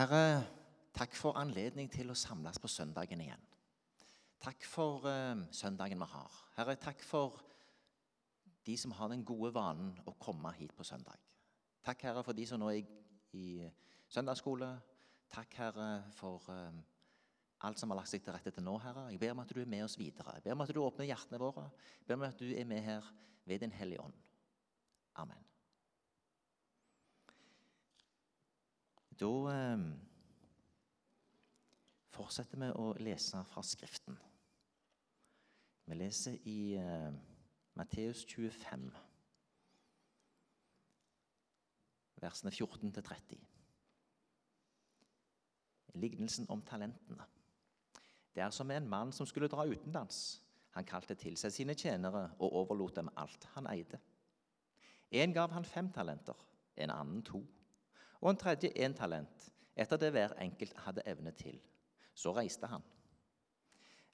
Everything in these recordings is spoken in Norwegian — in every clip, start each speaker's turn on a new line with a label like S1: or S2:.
S1: Herre, takk for anledning til å samles på søndagen igjen. Takk for uh, søndagen vi har. Herre, takk for de som har den gode vanen å komme hit på søndag. Takk, Herre, for de som nå er i, i søndagsskole. Takk, Herre, for uh, alt som har lagt seg til rette til nå, Herre. Jeg ber om at du er med oss videre. Jeg ber om at du åpner hjertene våre. Jeg ber om at du er med her ved Din Hellige Ånd. Amen. Da eh, fortsetter vi å lese fra Skriften. Vi leser i eh, Matteus 25, versene 14-30. Lignelsen om talentene. Det er som en mann som skulle dra utenlands. Han kalte til seg sine tjenere og overlot dem alt han eide. En gav han fem talenter, en annen to, og en tredje én talent, etter det hver enkelt hadde evne til. Så reiste han.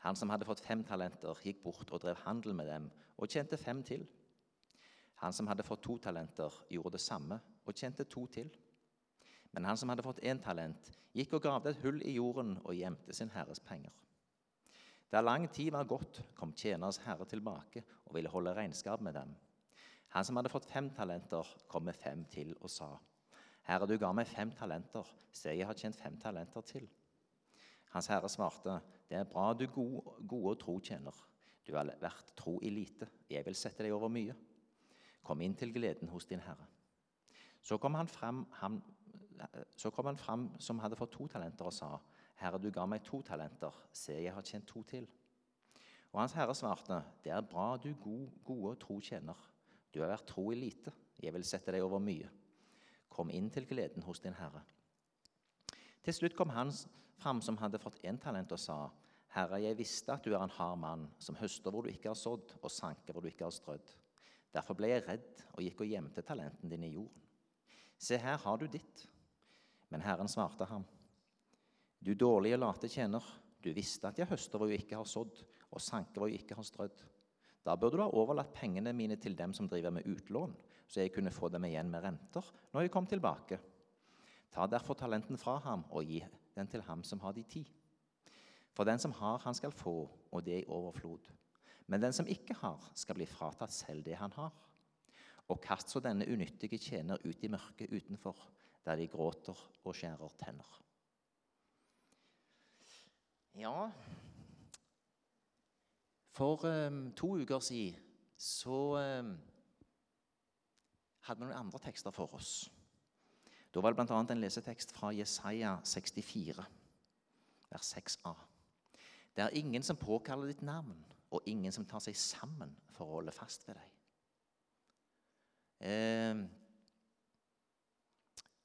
S1: Han som hadde fått fem talenter, gikk bort og drev handel med dem og tjente fem til. Han som hadde fått to talenter, gjorde det samme og tjente to til. Men han som hadde fått én talent, gikk og gravde et hull i jorden og gjemte sin herres penger. Da lang tid var gått, kom tjenerens herre tilbake og ville holde regnskap med dem. Han som hadde fått fem talenter, kom med fem til og sa:" Herre, du ga meg fem talenter, se, jeg har tjent fem talenter til. Hans herre svarte, det er bra, du gode, gode og tro tjener. Du har vært tro i lite, jeg vil sette deg over mye. Kom inn til gleden hos din herre. Så kom han frem, han, kom han frem som hadde fått to talenter, og sa, Herre, du ga meg to talenter, se, jeg har tjent to til. Og hans herre svarte, det er bra, du gode, gode og tro tjener. Du har vært tro i lite, jeg vil sette deg over mye. Kom inn til gleden hos din herre. Til slutt kom han fram som hadde fått én talent, og sa, Herre, jeg visste at du er en hard mann, som høster hvor du ikke har sådd, og sanker hvor du ikke har strødd. Derfor ble jeg redd og gikk og gjemte talenten din i jorden. Se, her har du ditt. Men Herren svarte ham, du dårlige, late tjener, du visste at jeg høster hvor jeg ikke har sådd, og sanker hvor jeg ikke har strødd. Da burde du ha overlatt pengene mine til dem som driver med utlån, så jeg kunne få dem igjen med renter når jeg kom tilbake. Ta derfor talenten fra ham og gi den til ham som har de ti. For den som har, han skal få, og det i overflod. Men den som ikke har, skal bli fratatt selv det han har. Og kast så denne unyttige tjener ut i mørket utenfor, der de gråter og skjærer tenner. Ja For um, to uker siden så um, hadde vi noen andre tekster for oss. Da var det bl.a. en lesetekst fra Jesaja 64, vers 6a. Det er ingen som påkaller ditt navn, og ingen som tar seg sammen for å holde fast ved deg. Eh,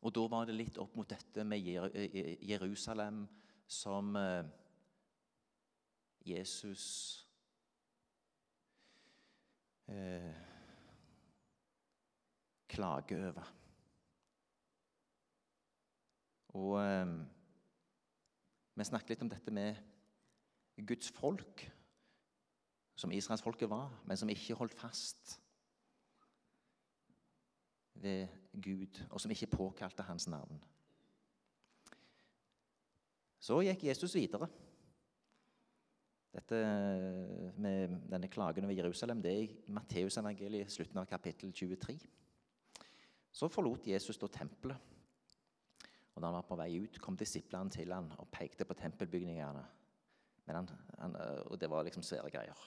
S1: og da var det litt opp mot dette med Jerusalem som eh, Jesus eh, klager over. Og eh, vi snakket litt om dette med Guds folk, som israelsfolket var, men som ikke holdt fast ved Gud, og som ikke påkalte hans navn. Så gikk Jesus videre. Dette med denne klagen over Jerusalem det er i Matteusevangeliet, slutten av kapittel 23. Så forlot Jesus da tempelet. Og da han var på vei ut, kom disiplene til han og pekte på tempelbygningene. Han, han, og det var liksom svære greier.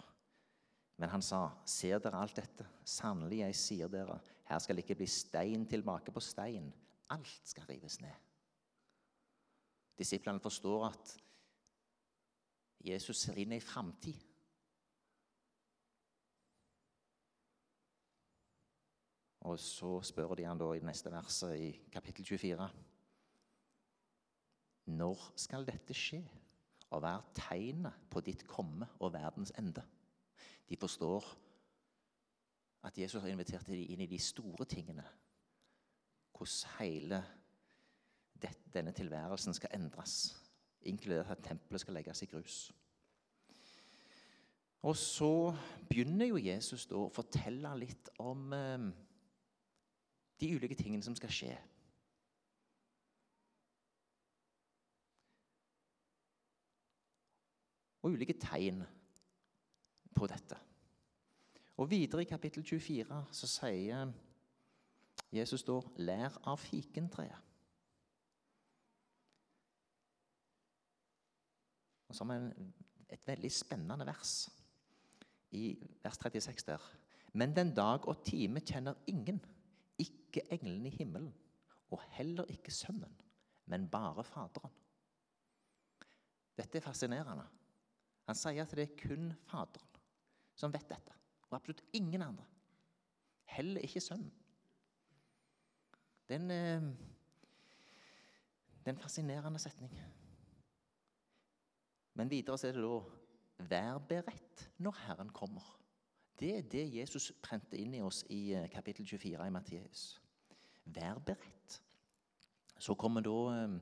S1: Men han sa, 'Ser dere alt dette? Sannelig, jeg sier dere, her skal det ikke bli stein tilbake på stein. Alt skal rives ned.' Disiplene forstår at Jesus ser inn i framtid. Og så spør de han da i neste verset i kapittel 24. Når skal dette skje? Og er tegnet på ditt komme og verdens ende? De forstår at Jesus har invitert dem inn i de store tingene. Hvordan hele denne tilværelsen skal endres, inkludert at tempelet skal legges i grus. Og så begynner jo Jesus å fortelle litt om eh, de ulike tingene som skal skje. Og ulike tegn på dette. Og videre i kapittel 24 så sier Jesus da 'lær av fikentreet'. Og så har vi et veldig spennende vers i vers 36 der. Men den dag og time kjenner ingen ikke englene i himmelen, og heller ikke Sønnen, men bare Faderen. Dette er fascinerende. Han sier at det er kun Faderen som vet dette, og absolutt ingen andre. Heller ikke Sønnen. Det er en, eh, det er en fascinerende setning. Men videre så er det da 'vær beredt når Herren kommer'. Det er det Jesus prente inn i oss i eh, kapittel 24 i Matteus. Vær beredt. Så kommer da eh,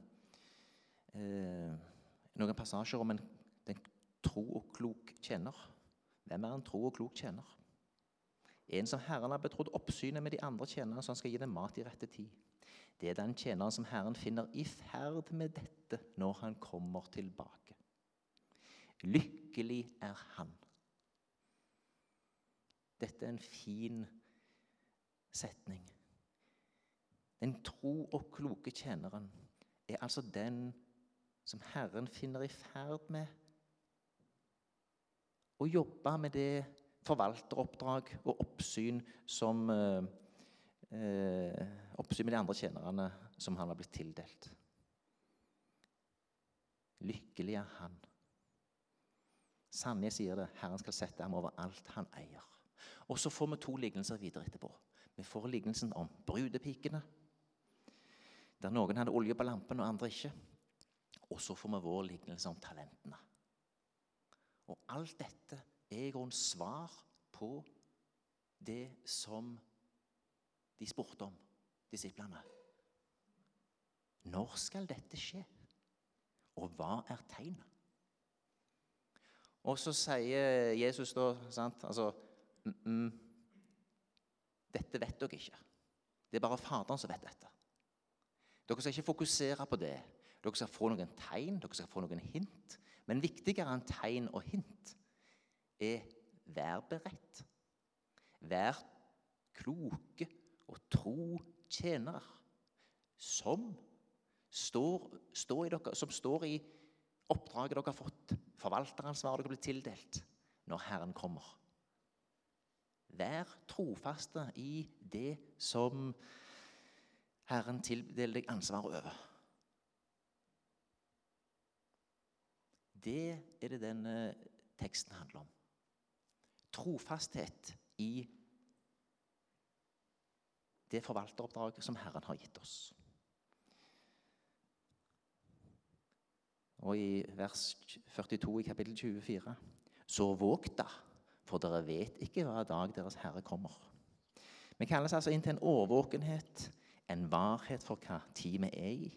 S1: eh, noen passasjer om en, den tro og klok tjener. Hvem er en tro og klok tjener? En som Herren har betrodd oppsynet med de andre tjenerne, så han skal gi dem mat i rette tid. Det er den tjeneren som Herren finner i ferd med dette når han kommer tilbake. Lykkelig er han. Dette er en fin setning. Den tro og kloke tjeneren er altså den som Herren finner i ferd med å jobbe med det forvalteroppdrag og oppsyn som eh, eh, Oppsyn med de andre tjenerne som han har blitt tildelt. Lykkelig er han. Sanje sier det. Herren skal sette ham over alt han eier. Og så får vi to lignelser videre etterpå. Vi får lignelsen om brudepikene, der noen hadde olje på lampen og andre ikke. Og så får vi vår lignelse om talentene. Og alt dette er i grunnen svar på det som de spurte om, disiplene. Når skal dette skje? Og hva er tegnet? Og så sier Jesus da sant, altså, mm, mm, Dette vet dere ikke. Det er bare Faderen som vet dette. Dere skal ikke fokusere på det. Dere skal få noen tegn, dere skal få noen hint. Men viktigere enn tegn og hint er vær beredt. Vær kloke og tro tjenere som står, står dere, som står i oppdraget dere har fått, forvalteransvaret dere blir tildelt, når Herren kommer. Vær trofaste i det som Herren tildeler deg ansvar over. Det er det denne teksten handler om. Trofasthet i det forvalteroppdraget som Herren har gitt oss. Og i vers 42 i kapittel 24.: Så våg da, for dere vet ikke hva dag deres Herre kommer. Vi kalles altså inn til en årvåkenhet, en varhet for hva tid vi er i,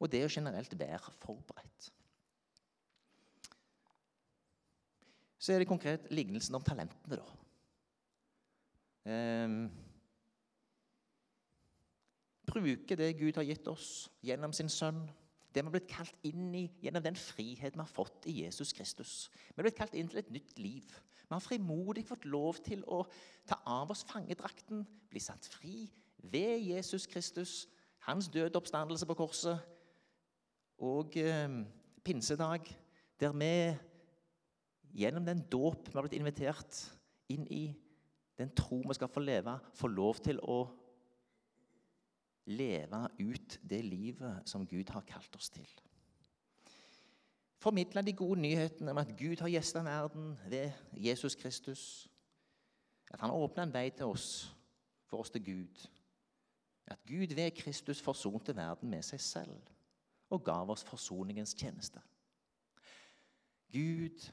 S1: og det å generelt være forberedt. Så er det konkret lignelsen om talentene, da. Um, bruke det Gud har gitt oss gjennom sin sønn det vi har blitt kalt inn i gjennom den frihet vi har fått i Jesus Kristus. Vi har blitt kalt inn til et nytt liv. Vi har frimodig fått lov til å ta av oss fangedrakten, bli satt fri ved Jesus Kristus, hans døde oppstandelse på korset og eh, pinsedag, der vi gjennom den dåp vi har blitt invitert inn i, den tro vi skal få leve, får lov til å leve ut det livet som Gud har kalt oss til. Formidle de gode nyhetene om at Gud har gjestet verden ved Jesus Kristus. At han åpna en vei til oss, for oss til Gud. At Gud ved Kristus forsonte verden med seg selv og gav oss forsoningens tjeneste. Gud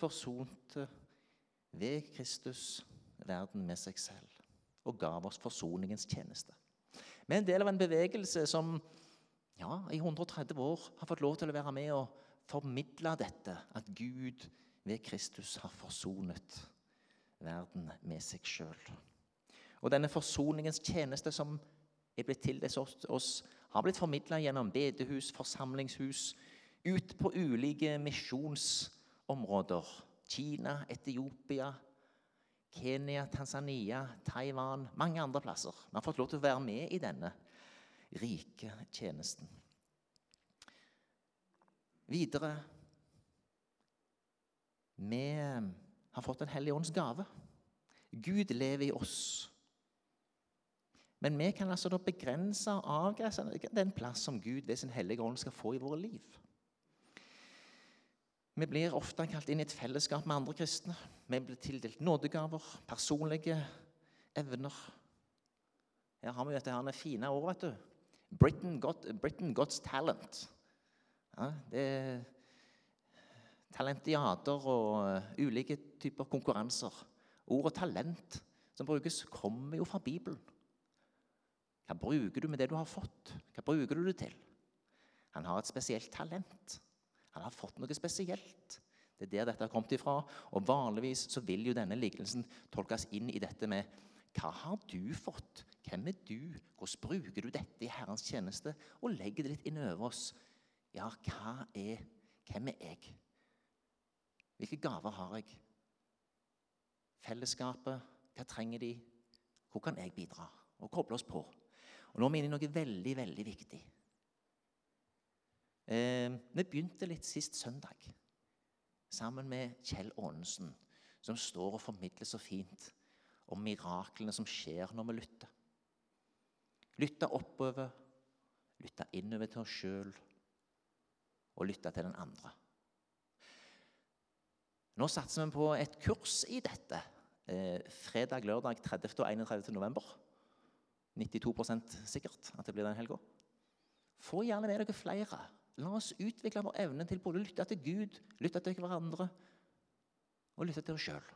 S1: forsonte ved Kristus verden med seg selv og gav oss forsoningens tjeneste. Vi er en del av en bevegelse som ja, i 130 år har fått lov til å være med og formidle dette. At Gud ved Kristus har forsonet verden med seg sjøl. Og denne forsoningens tjeneste som er blitt tildelt oss, har blitt formidla gjennom bedehus, forsamlingshus, ut på ulike misjonsområder. Kina, Etiopia, Kenya, Tanzania, Taiwan, mange andre plasser. Vi har fått lov til å være med i denne rike tjenesten. Videre Vi har fått Den hellige ånds gave. Gud lever i oss. Men vi kan altså da begrense og avgrense den plass som Gud ved sin hellige ånd skal få i våre liv. Vi blir ofte kalt inn i et fellesskap med andre kristne. Vi blir tildelt nådegaver, personlige evner. Her har vi dette her fine ord, vet du. Britain, got, Britain God's talent. Ja, det er talentiater og uh, ulike typer konkurranser. Ordet talent som brukes, kommer jo fra Bibelen. Hva bruker du med det du har fått? Hva bruker du det til? Han har et spesielt talent. Han har fått noe spesielt. Det er der dette har kommet ifra. Og Vanligvis så vil jo denne lignelsen tolkes inn i dette med hva har du fått? Hvem er du? Hvordan bruker du dette i Herrens tjeneste? Og legger det litt inn over oss. Ja, hva er Hvem er jeg? Hvilke gaver har jeg? Fellesskapet, hva trenger de? Hvor kan jeg bidra? Og koble oss på. Og Nå er vi inne i noe veldig, veldig viktig. Eh, vi begynte litt sist søndag sammen med Kjell Aanensen, som står og formidler så fint om miraklene som skjer når vi lytter. Lytte oppover, lytte innover til oss sjøl og lytte til den andre. Nå satser vi på et kurs i dette. Eh, fredag, lørdag 30. og 31. november. 92% sikkert at det blir den helga. Få gjerne med dere flere. La oss utvikle vår evne til både å lytte til Gud, lytte til hverandre og lytte til oss sjøl.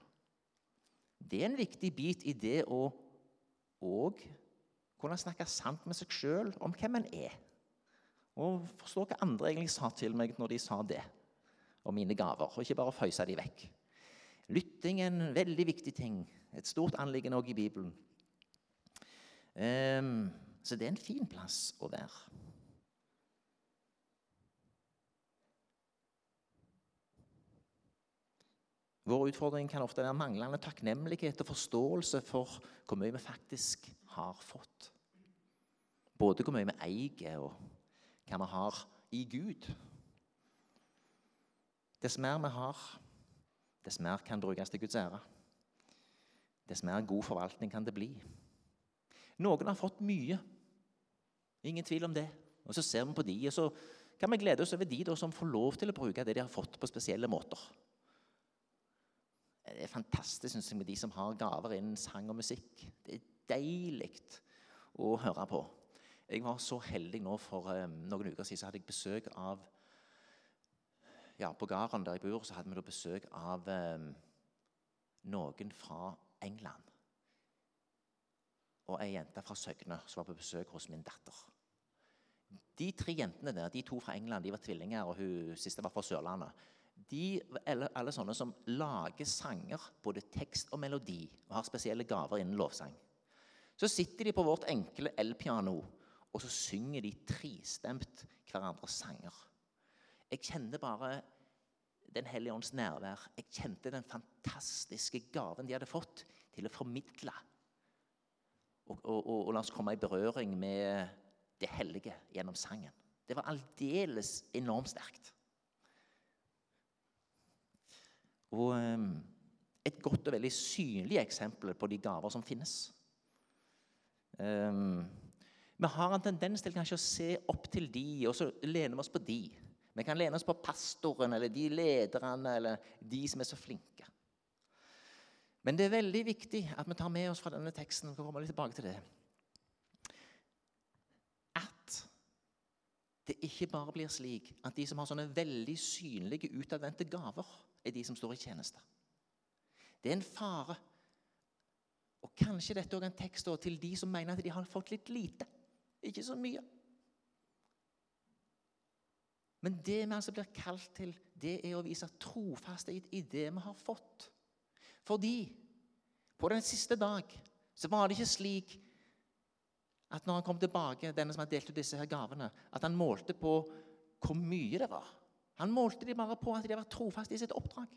S1: Det er en viktig bit i det å òg kunne snakke sant med seg sjøl om hvem en er. Og forstå hva andre egentlig sa til meg når de sa det om mine gaver, og ikke bare føyse de vekk. Lytting er en veldig viktig ting. Et stort anliggende òg i Bibelen. Um, så det er en fin plass å være. Vår utfordring kan ofte være manglende takknemlighet og forståelse for hvor mye vi faktisk har fått. Både hvor mye vi eier, og hva vi har i Gud. Dess mer vi har, dess mer kan brukes til Guds ære. Dess mer god forvaltning kan det bli. Noen har fått mye. Ingen tvil om det. Og Så ser vi på de, og så kan vi glede oss over de da, som får lov til å bruke det de har fått, på spesielle måter. Det er fantastisk synes jeg, med de som har gaver innen sang og musikk. Det er deilig å høre på. Jeg var så heldig nå For um, noen uker siden så hadde jeg besøk av ja, På gården der jeg bor, så hadde vi da besøk av um, noen fra England. Og ei jente fra Søgne som var på besøk hos min datter. De tre jentene der, de to fra England de var tvillinger, og hun siste var fra Sørlandet de alle, alle sånne som lager sanger, både tekst og melodi, og har spesielle gaver innen lovsang. Så sitter de på vårt enkle elpiano, og så synger de tristemt hverandres sanger. Jeg kjenner bare Den hellige ånds nærvær. Jeg kjente den fantastiske gaven de hadde fått til å formidle. Og, og, og, la oss komme i berøring med det hellige gjennom sangen. Det var aldeles enormt sterkt. Og ehm, et godt og veldig synlig eksempel på de gaver som finnes. Um, vi har en tendens til kanskje å se opp til de, og så lener vi oss på de. Vi kan lene oss på pastoren eller de lederne eller de som er så flinke. Men det er veldig viktig at vi tar med oss fra denne teksten vi kommer litt tilbake til det, at det ikke bare blir slik at de som har sånne veldig synlige, utadvendte gaver, er de som står i tjeneste. Det er en fare. Og Kanskje dette er en tekst til de som mener at de har fått litt lite. Ikke så mye. Men det vi altså blir kalt til, det er å vise trofasthet i det vi har fått. Fordi på den siste dag så var det ikke slik at når han kom tilbake, denne som hadde delt ut disse her gavene, at han målte på hvor mye det var. Han målte de bare på at de var trofaste i sitt oppdrag.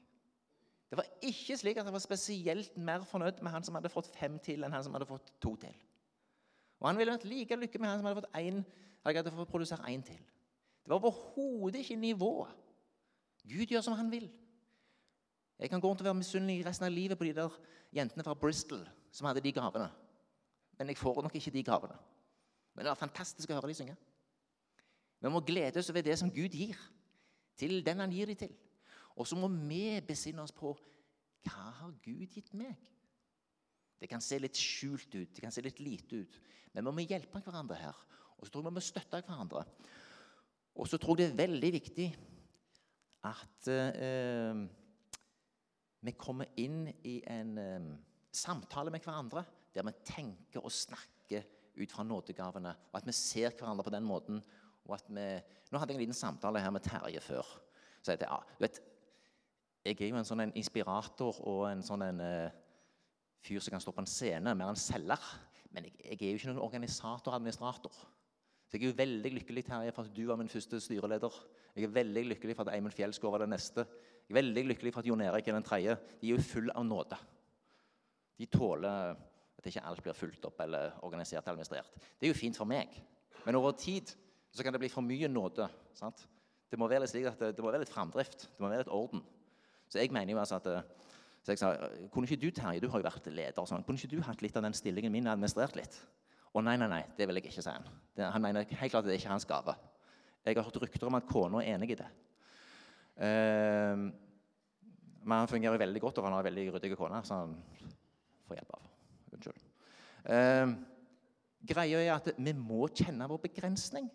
S1: Det var ikke slik at han var spesielt mer fornøyd med han som hadde fått fem til, enn han som hadde fått to til. Og han ville vært like lykkelig med han som hadde fått én, hadde fått produsere én til. Det var overhodet ikke nivået. Gud gjør som han vil. Jeg kan gå rundt og være misunnelig resten av livet på de der jentene fra Bristol som hadde de gavene. Men jeg får nok ikke de gavene. Men det var fantastisk å høre de synge. Vi må glede oss over det som Gud gir, til den han gir dem til. Og så må vi besinne oss på hva har Gud gitt meg? Det kan se litt skjult ut, det kan se litt lite ut. Men vi må hjelpe hverandre her. Og så tror jeg vi må støtte hverandre. Og så tror jeg det er veldig viktig at eh, vi kommer inn i en um, samtale med hverandre der vi tenker og snakker ut fra nådegavene, og at vi ser hverandre på den måten. og at vi, Nå hadde jeg en liten samtale her med Terje før. Så jeg, ja, du vet, jeg er jo en sånn en inspirator og en sånn en uh, fyr som kan stå på en scene, mer en selger. Men jeg, jeg er jo ikke noen organisator og administrator. Så jeg er jo veldig lykkelig Terje, for at du var min første styreleder. Jeg er veldig lykkelig for at Eimund Fjellsgård var den neste. Jeg er veldig lykkelig for at Jon Erik er den tredje. De er jo full av nåde. De tåler at ikke alt blir fulgt opp eller organisert eller administrert. Det er jo fint for meg. Men over tid så kan det bli for mye nåde. Sant? Det må være litt slik at det, det må være litt framdrift. Det må være litt orden. Så jeg mener jo altså at eh, så jeg sa, Kunne ikke du Terje, du har jo vært leder, sånn, kunne ikke du hatt litt av den stillingen min administrert litt? Å nei, nei, nei, det vil jeg ikke, si han. Han mener helt klart at det er ikke hans gave. Jeg har hørt rykter om at kona er enig i det. Uh, men han fungerer veldig godt, og han har veldig ryddig kone, så han får hjelp av. Unnskyld. Uh, greia er at vi må kjenne vår begrensning.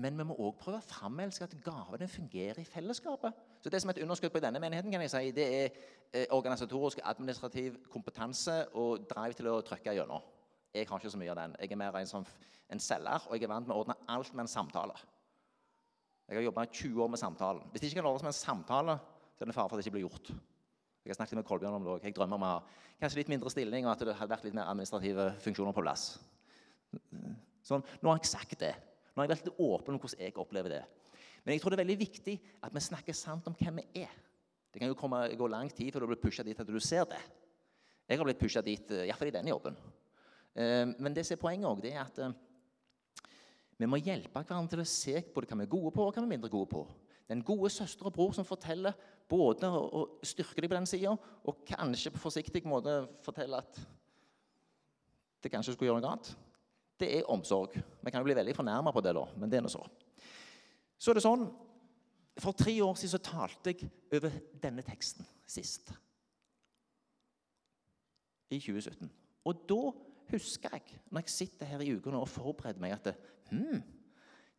S1: Men vi må òg prøve å framelske at gavene fungerer i fellesskapet. Så Det som er et underskudd på denne menigheten, kan jeg si, det er eh, organisatorisk, administrativ kompetanse og drive til å trykke gjennom. Jeg har ikke så mye av den. Jeg er mer en, som, en selger, og jeg er vant med å ordne alt med en samtale. Jeg har jobba 20 år med samtalen. Hvis det ikke kan ordnes med en samtale, så er det fare for at det ikke blir gjort. Jeg har snakket med Kolbjørn om det òg. Jeg drømmer om å ha kanskje litt mindre stilling, og at det hadde vært litt mer administrative funksjoner på plass. Sånn, Nå har jeg sagt det. Nå har jeg vært litt åpen om hvordan jeg opplever det. Men jeg tror det er veldig viktig at vi snakker sant om hvem vi er. Det kan jo komme, gå lang tid før du blir pusha dit at du ser det. Jeg har blitt pusha dit, eh, iallfall i denne jobben. Eh, men det som er poenget òg, er at eh, vi må hjelpe hverandre til å se både hva vi er gode på, og hva vi er mindre gode på. Den gode søster og bror som forteller både å styrke deg på den sida, og kanskje på forsiktig måte forteller at det kanskje skulle gjøre noe annet det er omsorg. Vi kan jo bli veldig fornærma på det, da, men det er nå så. Så er det sånn For tre år siden så talte jeg over denne teksten sist. I 2017. Og da husker jeg, når jeg sitter her i uka og forbereder meg, at hm,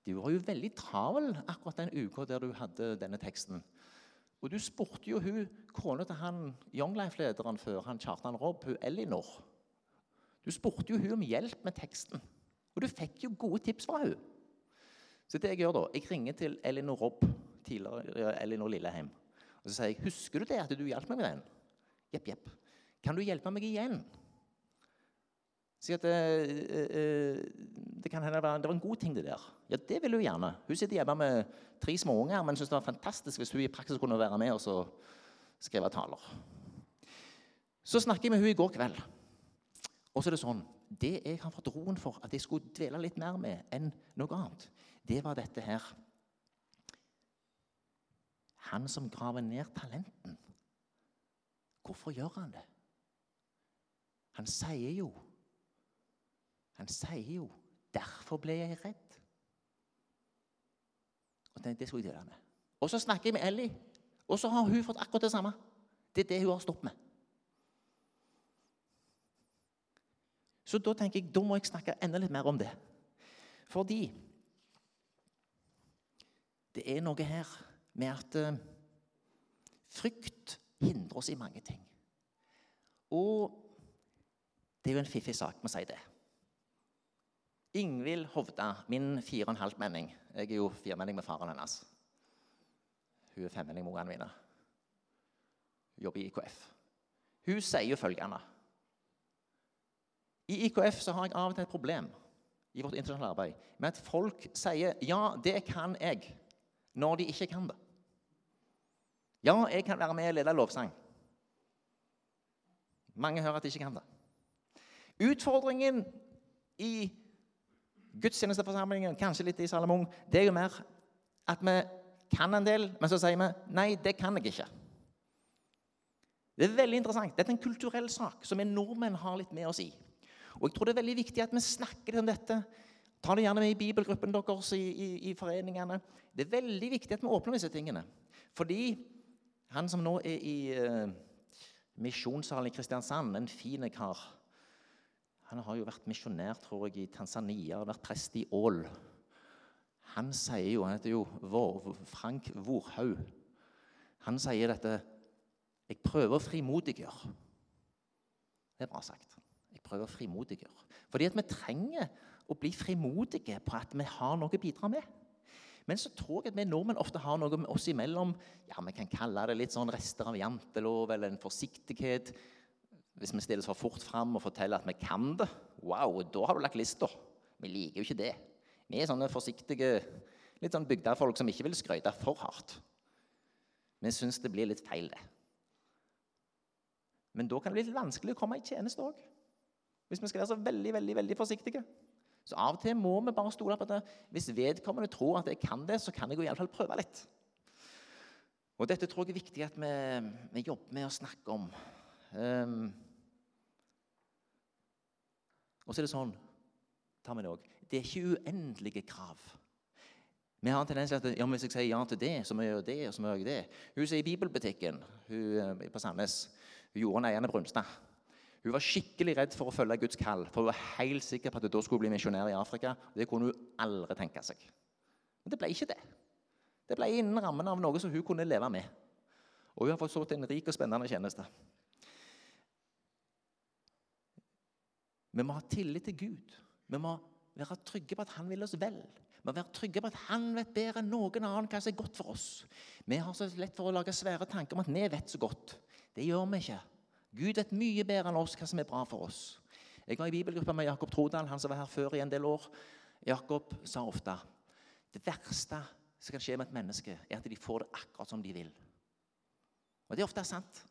S1: du var jo veldig travel akkurat den uka der du hadde denne teksten. Og du spurte jo hun, kona til han Young Life-lederen før, han Kjartan Robb, hun Elinor du spurte jo hun om hjelp med teksten, og du fikk jo gode tips fra hun. Så det jeg gjør da, jeg ringer til Elinor Robb, tidligere Elinor Lilleheim. Og så sier jeg, 'Husker du det at du hjalp meg med den?' 'Jepp, jepp. Kan du hjelpe meg igjen?' Si at det, eh, det kan hende det var en god ting, det der. Ja, det vil hun gjerne. Hun sitter hjemme med tre småunger, men syns det var fantastisk hvis hun i praksis kunne være med og skrive taler. Så snakker jeg med hun i går kveld. Og så er det sånn Det jeg har fått roen for at jeg skulle dvele litt mer med enn noe annet, det var dette her Han som graver ned talenten. Hvorfor gjør han det? Han sier jo Han sier jo 'Derfor ble jeg redd'. Og det, skulle jeg dele med. Og så snakker jeg med Ellie, og så har hun fått akkurat det samme. Det er det hun har stått med. Så da tenker jeg, da må jeg snakke enda litt mer om det. Fordi det er noe her med at uh, frykt hindrer oss i mange ting. Og det er jo en fiffig sak vi å si det. Ingvild Hovda, min fire og en halv-menning Jeg er jo firmenning med faren hennes. Hun er femmenning med ungene mine. Jobber i IKF. Hun sier jo følgende i IKF så har jeg av og til et problem. i vårt internasjonale arbeid med at folk sier 'ja, det kan jeg', når de ikke kan det. Ja, jeg kan være med og lede lovsang. Mange hører at de ikke kan det. Utfordringen i gudstjenesteforsamlingen, kanskje litt i Salomon, det er jo mer at vi kan en del, men så sier vi 'nei, det kan jeg ikke'. Det er veldig interessant. Dette er en kulturell sak som vi nordmenn har litt med oss i. Og jeg tror det er veldig viktig at vi snakker om dette. Ta det gjerne med i bibelgruppen deres, i, i, i foreningene. Det er veldig viktig at vi åpner disse tingene. Fordi han som nå er i uh, misjonssalen i Kristiansand, en fin kar Han har jo vært misjonær, tror jeg, i Tanzania og vært prest i Ål. Han sier jo Han heter jo Frank Vorhaug. Han sier dette Jeg prøver å frimodiggjøre. Det er bra sagt prøve å frimodiggjøre. Fordi at vi trenger å bli frimodige på at vi har noe å bidra med. Men så tror jeg at vi nordmenn ofte har noe med oss imellom ja, Vi kan kalle det litt sånn rester av jantelov eller en forsiktighet. Hvis vi stiller for fort fram og forteller at vi kan det, wow, da har du lagt lista. Vi liker jo ikke det. Vi er sånne forsiktige litt sånn bygdefolk som ikke vil skryte for hardt. Vi syns det blir litt feil, det. Men da kan det bli litt vanskelig å komme i tjeneste òg. Hvis vi skal være så veldig veldig, veldig forsiktige. Så av og til må vi bare stole på at hvis vedkommende tror at jeg kan det, så kan jeg jo iallfall prøve litt. Og Dette tror jeg er viktig at vi, vi jobber med å snakke om. Um, og så er det sånn tar vi Det også, det er ikke uendelige krav. Vi har en tendens til at ja, hvis jeg sier ja til det, så må jeg gjøre det. og så må jeg gjøre det. Hun som er i bibelbutikken hun, eh, på Sandnes, Jorunn Eiane Brunstad hun var skikkelig redd for å følge Guds kall, for hun var helt sikker på at hun da skulle bli misjonær i Afrika. Det kunne hun aldri tenke seg. Men det ble ikke det. Det ble innen rammen av noe som hun kunne leve med. Og hun har fått så til en rik og spennende tjeneste. Vi må ha tillit til Gud. Vi må være trygge på at Han vil oss vel. Vi må være trygge på at Han vet bedre enn noen annen hva som er godt for oss. Vi har så lett for å lage svære tanker om at vi vet så godt. Det gjør vi ikke. Gud vet mye bedre enn oss hva som er bra for oss. Jeg var i bibelgruppa med Jakob Trodal, han som var her før i en del år. Jakob sa ofte det verste som kan skje med et menneske, er at de får det akkurat som de vil. Og Det er ofte sant.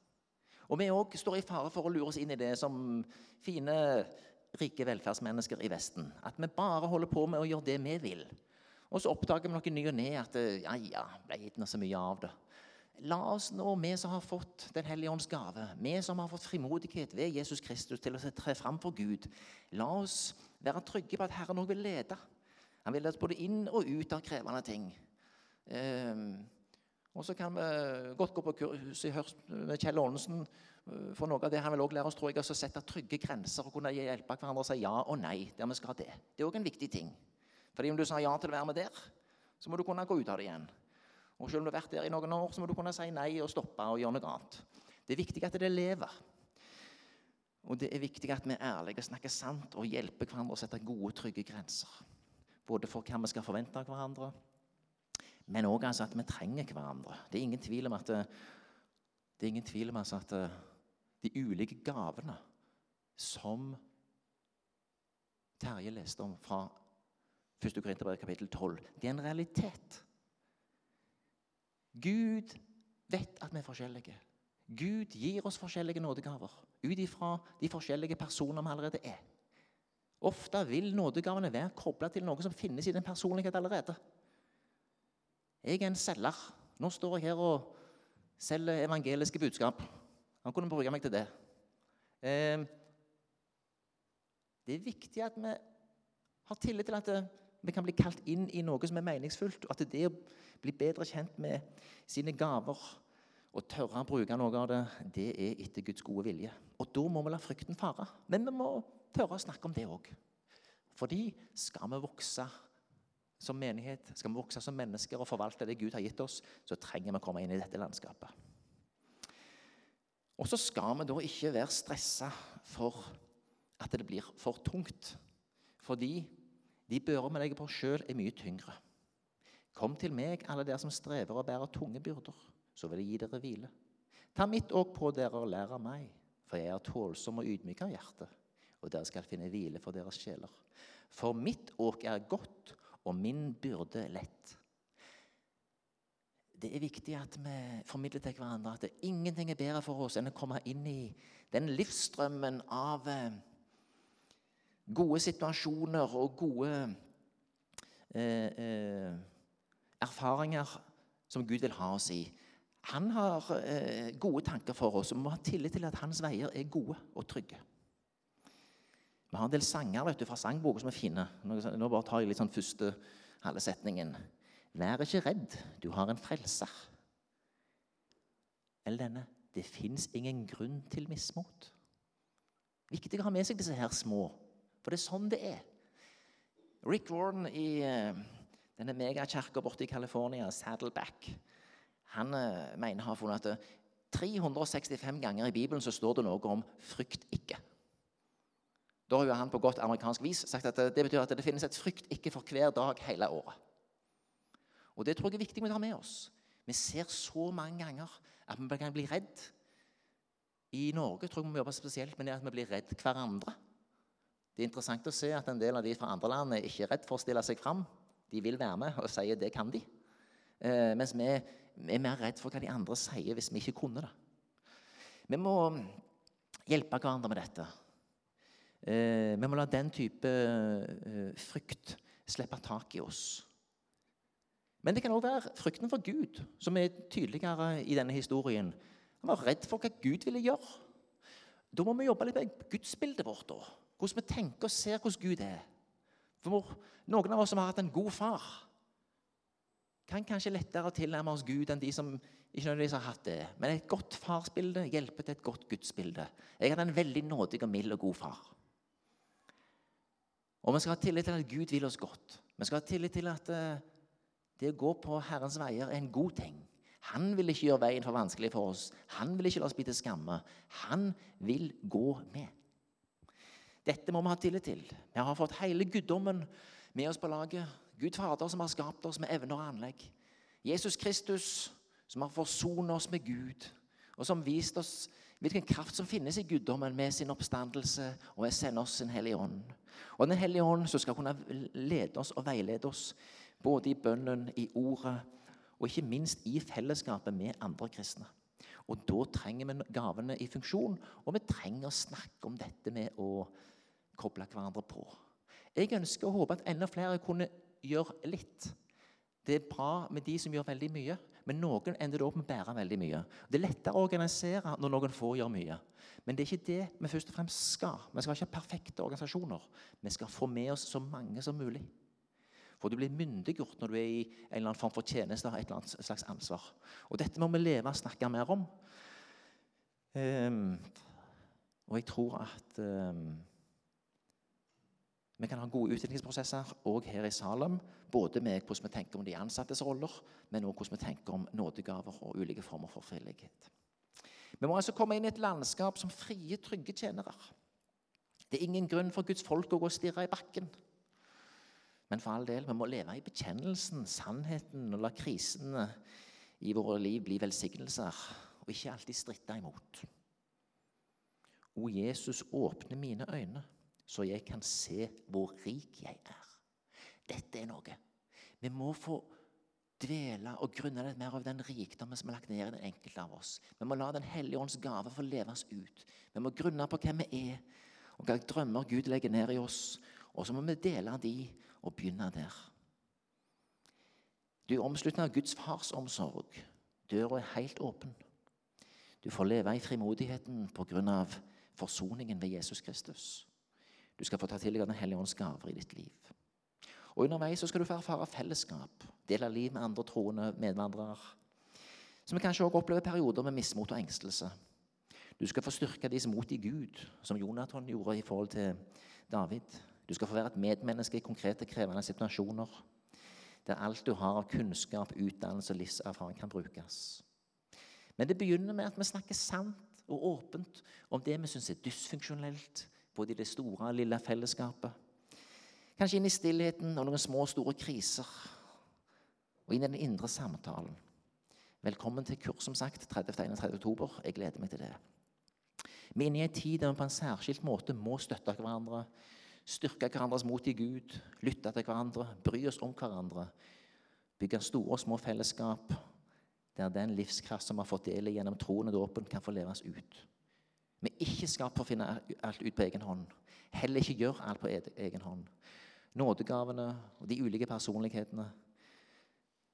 S1: Og vi òg står i fare for å lure oss inn i det som fine, rike velferdsmennesker i Vesten. At vi bare holder på med å gjøre det vi vil. Og så oppdager vi noe ny og ne at ja, ja, ble ikke så mye av det. La oss nå, vi som har fått Den hellige ånds gave, vi som har fått frimodighet ved Jesus Kristus til å tre fram for Gud, la oss være trygge på at Herren òg vil lede. Han vil lede både inn og ut av krevende ting. Um, og så kan vi godt gå på kurs i Hørst med Kjell Aanensen. Eh, for noe av det Han vil også lære oss tror jeg, å sette trygge grenser og kunne hjelpe hverandre å si ja og nei der vi skal det. Det er òg en viktig ting. Fordi om du sa ja til å være med der, så må du kunne gå ut av det igjen. Og selv om du har vært der i noen år, så må du kunne si nei og stoppe og gjøre noe annet. Det er viktig at det lever. Og det er viktig at vi er ærlige, snakker sant og hjelper hverandre å sette gode, trygge grenser. Både for hva vi skal forvente av hverandre, men òg altså at vi trenger hverandre. Det er ingen tvil om at, det er ingen tvil om altså at de ulike gavene som Terje leste om fra 1. Korinterbrev kapittel 12, det er en realitet. Gud vet at vi er forskjellige. Gud gir oss forskjellige nådegaver ut ifra de forskjellige personer vi allerede er. Ofte vil nådegavene være kobla til noe som finnes i den personlighet allerede. Jeg er en selger. Nå står jeg her og selger evangeliske budskap. Han kunne bruke meg til det. Ehm, det er viktig at vi har tillit til at vi kan bli kalt inn i noe som er meningsfullt. og At det å bli bedre kjent med sine gaver og tørre å bruke noe av det, det er etter Guds gode vilje. Og da må vi la frykten fare. Men vi må tørre å snakke om det òg. Fordi skal vi vokse som menighet, skal vi vokse som mennesker og forvalte det Gud har gitt oss, så trenger vi å komme inn i dette landskapet. Og så skal vi da ikke være stressa for at det blir for tungt. Fordi de bører vi legger på sjøl, er mye tyngre. Kom til meg, alle dere som strever og bærer tunge byrder, så vil jeg gi dere hvile. Ta mitt åk på dere og lær av meg, for jeg er tålsom og ydmyk av hjerte, og dere skal finne hvile for deres sjeler. For mitt åk er godt, og min byrde lett. Det er viktig at vi formidler til hverandre at ingenting er bedre for oss enn å komme inn i den livsstrømmen av eh, gode situasjoner og gode eh, eh, erfaringer som Gud vil ha oss i. Han har gode tanker for oss, og vi må ha tillit til at hans veier er gode og trygge. Vi har en del sanger vet du, fra sangboka som er fine. Nå bare tar jeg litt sånn første halve setningen. Vær ikke redd, du har en frelser. Eller denne Det fins ingen grunn til mismot. Viktig å ha med seg disse her små, for det er sånn det er. Rick Warren i uh, denne megakirka borte i California, Saddleback, han uh, mener har funnet at 365 ganger i Bibelen så står det noe om 'frykt ikke'. Da har jo han på godt amerikansk vis sagt at det betyr at det finnes et frykt ikke for hver dag hele året. Og Det tror jeg er viktig vi tar med oss. Vi ser så mange ganger at vi kan bli redd. I Norge tror jeg vi må jobbe spesielt med det at vi blir redd hverandre. Det er interessant å se at en del av de fra andre land er ikke redd for å stille seg fram. De vil være med og sier det kan de. Eh, mens vi er mer redd for hva de andre sier hvis vi ikke kunne det. Vi må hjelpe hverandre med dette. Eh, vi må la den type eh, frykt slippe tak i oss. Men det kan òg være frykten for Gud som er tydeligere i denne historien. Han var redd for hva Gud ville gjøre. Da må vi jobbe litt med gudsbildet vårt. da. Hvordan vi tenker og ser hvordan Gud er. For Noen av oss som har hatt en god far, kan kanskje lettere tilnærme oss Gud enn de som ikke nødvendigvis har hatt det. Men et godt farsbilde hjelper til et godt gudsbilde. Jeg hadde en veldig nådig og mild og god far. Og vi skal ha tillit til at Gud vil oss godt. Vi skal ha tillit til at uh, det å gå på Herrens veier er en god ting. Han vil ikke gjøre veien for vanskelig for oss. Han vil ikke la oss bli til skamme. Han vil gå med. Dette må vi ha tillit til. Vi har fått hele guddommen med oss på laget. Gud Fader som har skapt oss med evner og anlegg. Jesus Kristus som har forsonet oss med Gud, og som vist oss hvilken kraft som finnes i guddommen med sin oppstandelse og ved å sende oss sin hellige ånd. Og Den hellige ånd som skal kunne lede oss og veilede oss både i bønnen, i ordet og ikke minst i fellesskapet med andre kristne. Og Da trenger vi gavene i funksjon, og vi trenger å snakke om dette med å koble hverandre på. Jeg ønsker og håper at enda flere kunne gjøre litt. Det er bra med de som gjør veldig mye, men noen ender opp med å bære veldig mye. Det er lettere å organisere når noen få gjør mye. Men det er ikke det vi først og fremst skal. Vi skal ikke ha perfekte organisasjoner. Vi skal få med oss så mange som mulig. For du blir myndiggjort når du er i en eller annen form for tjeneste et eller annet slags ansvar. Og dette må vi leve og snakke mer om. Um, og jeg tror at um, vi kan ha gode utviklingsprosesser òg her i Salem. Både med hvordan vi tenker om de ansattes roller, men òg hvordan vi tenker om nådegaver og ulike former for frivillighet. Vi må altså komme inn i et landskap som frie, trygge tjenere. Det er ingen grunn for Guds folk å gå og stirre i bakken. Men for all del, vi må leve i bekjennelsen, sannheten, og la krisene i våre liv bli velsignelser, og ikke alltid stritte imot. O Jesus, åpne mine øyne, så jeg kan se hvor rik jeg er. Dette er noe. Vi må få dvele og grunne litt mer over den rikdommen som er lagt ned i den enkelte av oss. Vi må la Den hellige ånds gave få leves ut. Vi må grunne på hvem vi er, og hvilke drømmer Gud legger ned i oss. Og så må vi dele de og begynne der. Du er omsluttet av Guds fars omsorg. Døra er helt åpen. Du får leve i frimodigheten pga. forsoningen ved Jesus Kristus. Du skal få ta til deg Den hellige ånds gaver i ditt liv. Og Underveis så skal du få erfare fellesskap, dele liv med andre troende medvandrere. Som kanskje også opplever perioder med mismot og engstelse. Du skal få styrke deres mot i Gud, som Jonathan gjorde i forhold til David. Du skal få være et medmenneske i konkrete, krevende situasjoner der alt du har av kunnskap, utdannelse og livserfaring, kan brukes. Men det begynner med at vi snakker sant og åpent om det vi syns er dysfunksjonelt, både i det store og lille fellesskapet. Kanskje inn i stillheten og noen små og store kriser. Og inn i den indre samtalen. Velkommen til kurs, som sagt, 30.31. oktober. Jeg gleder meg til det. Vi er inne i en tid der vi på en særskilt måte må støtte hverandre Styrke hverandres mot i Gud, lytte til hverandre, bry oss om hverandre. Bygge store og små fellesskap der den livskraft som vi har fått del i gjennom troen og dåpen, kan få leves ut. Vi er ikke skapt for å finne alt ut på egen hånd. Heller ikke gjøre alt på egen hånd. Nådegavene og de ulike personlighetene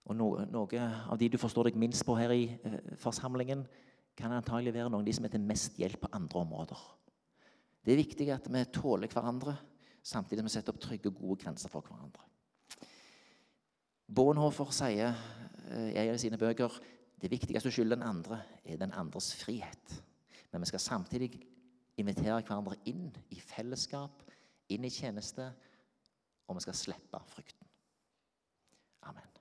S1: og noe, noe av de du forstår deg minst på her i eh, forsamlingen, kan antagelig være noen av de som er til mest hjelp på andre områder. Det er viktig at vi tåler hverandre, samtidig som vi setter opp trygge og gode grenser for hverandre. Bonhoeffer sier eh, i en av sine bøker det viktigste du skylder den andre, er den andres frihet. Men vi skal samtidig invitere hverandre inn i fellesskap, inn i tjeneste, og vi skal slippe frykten. Amen.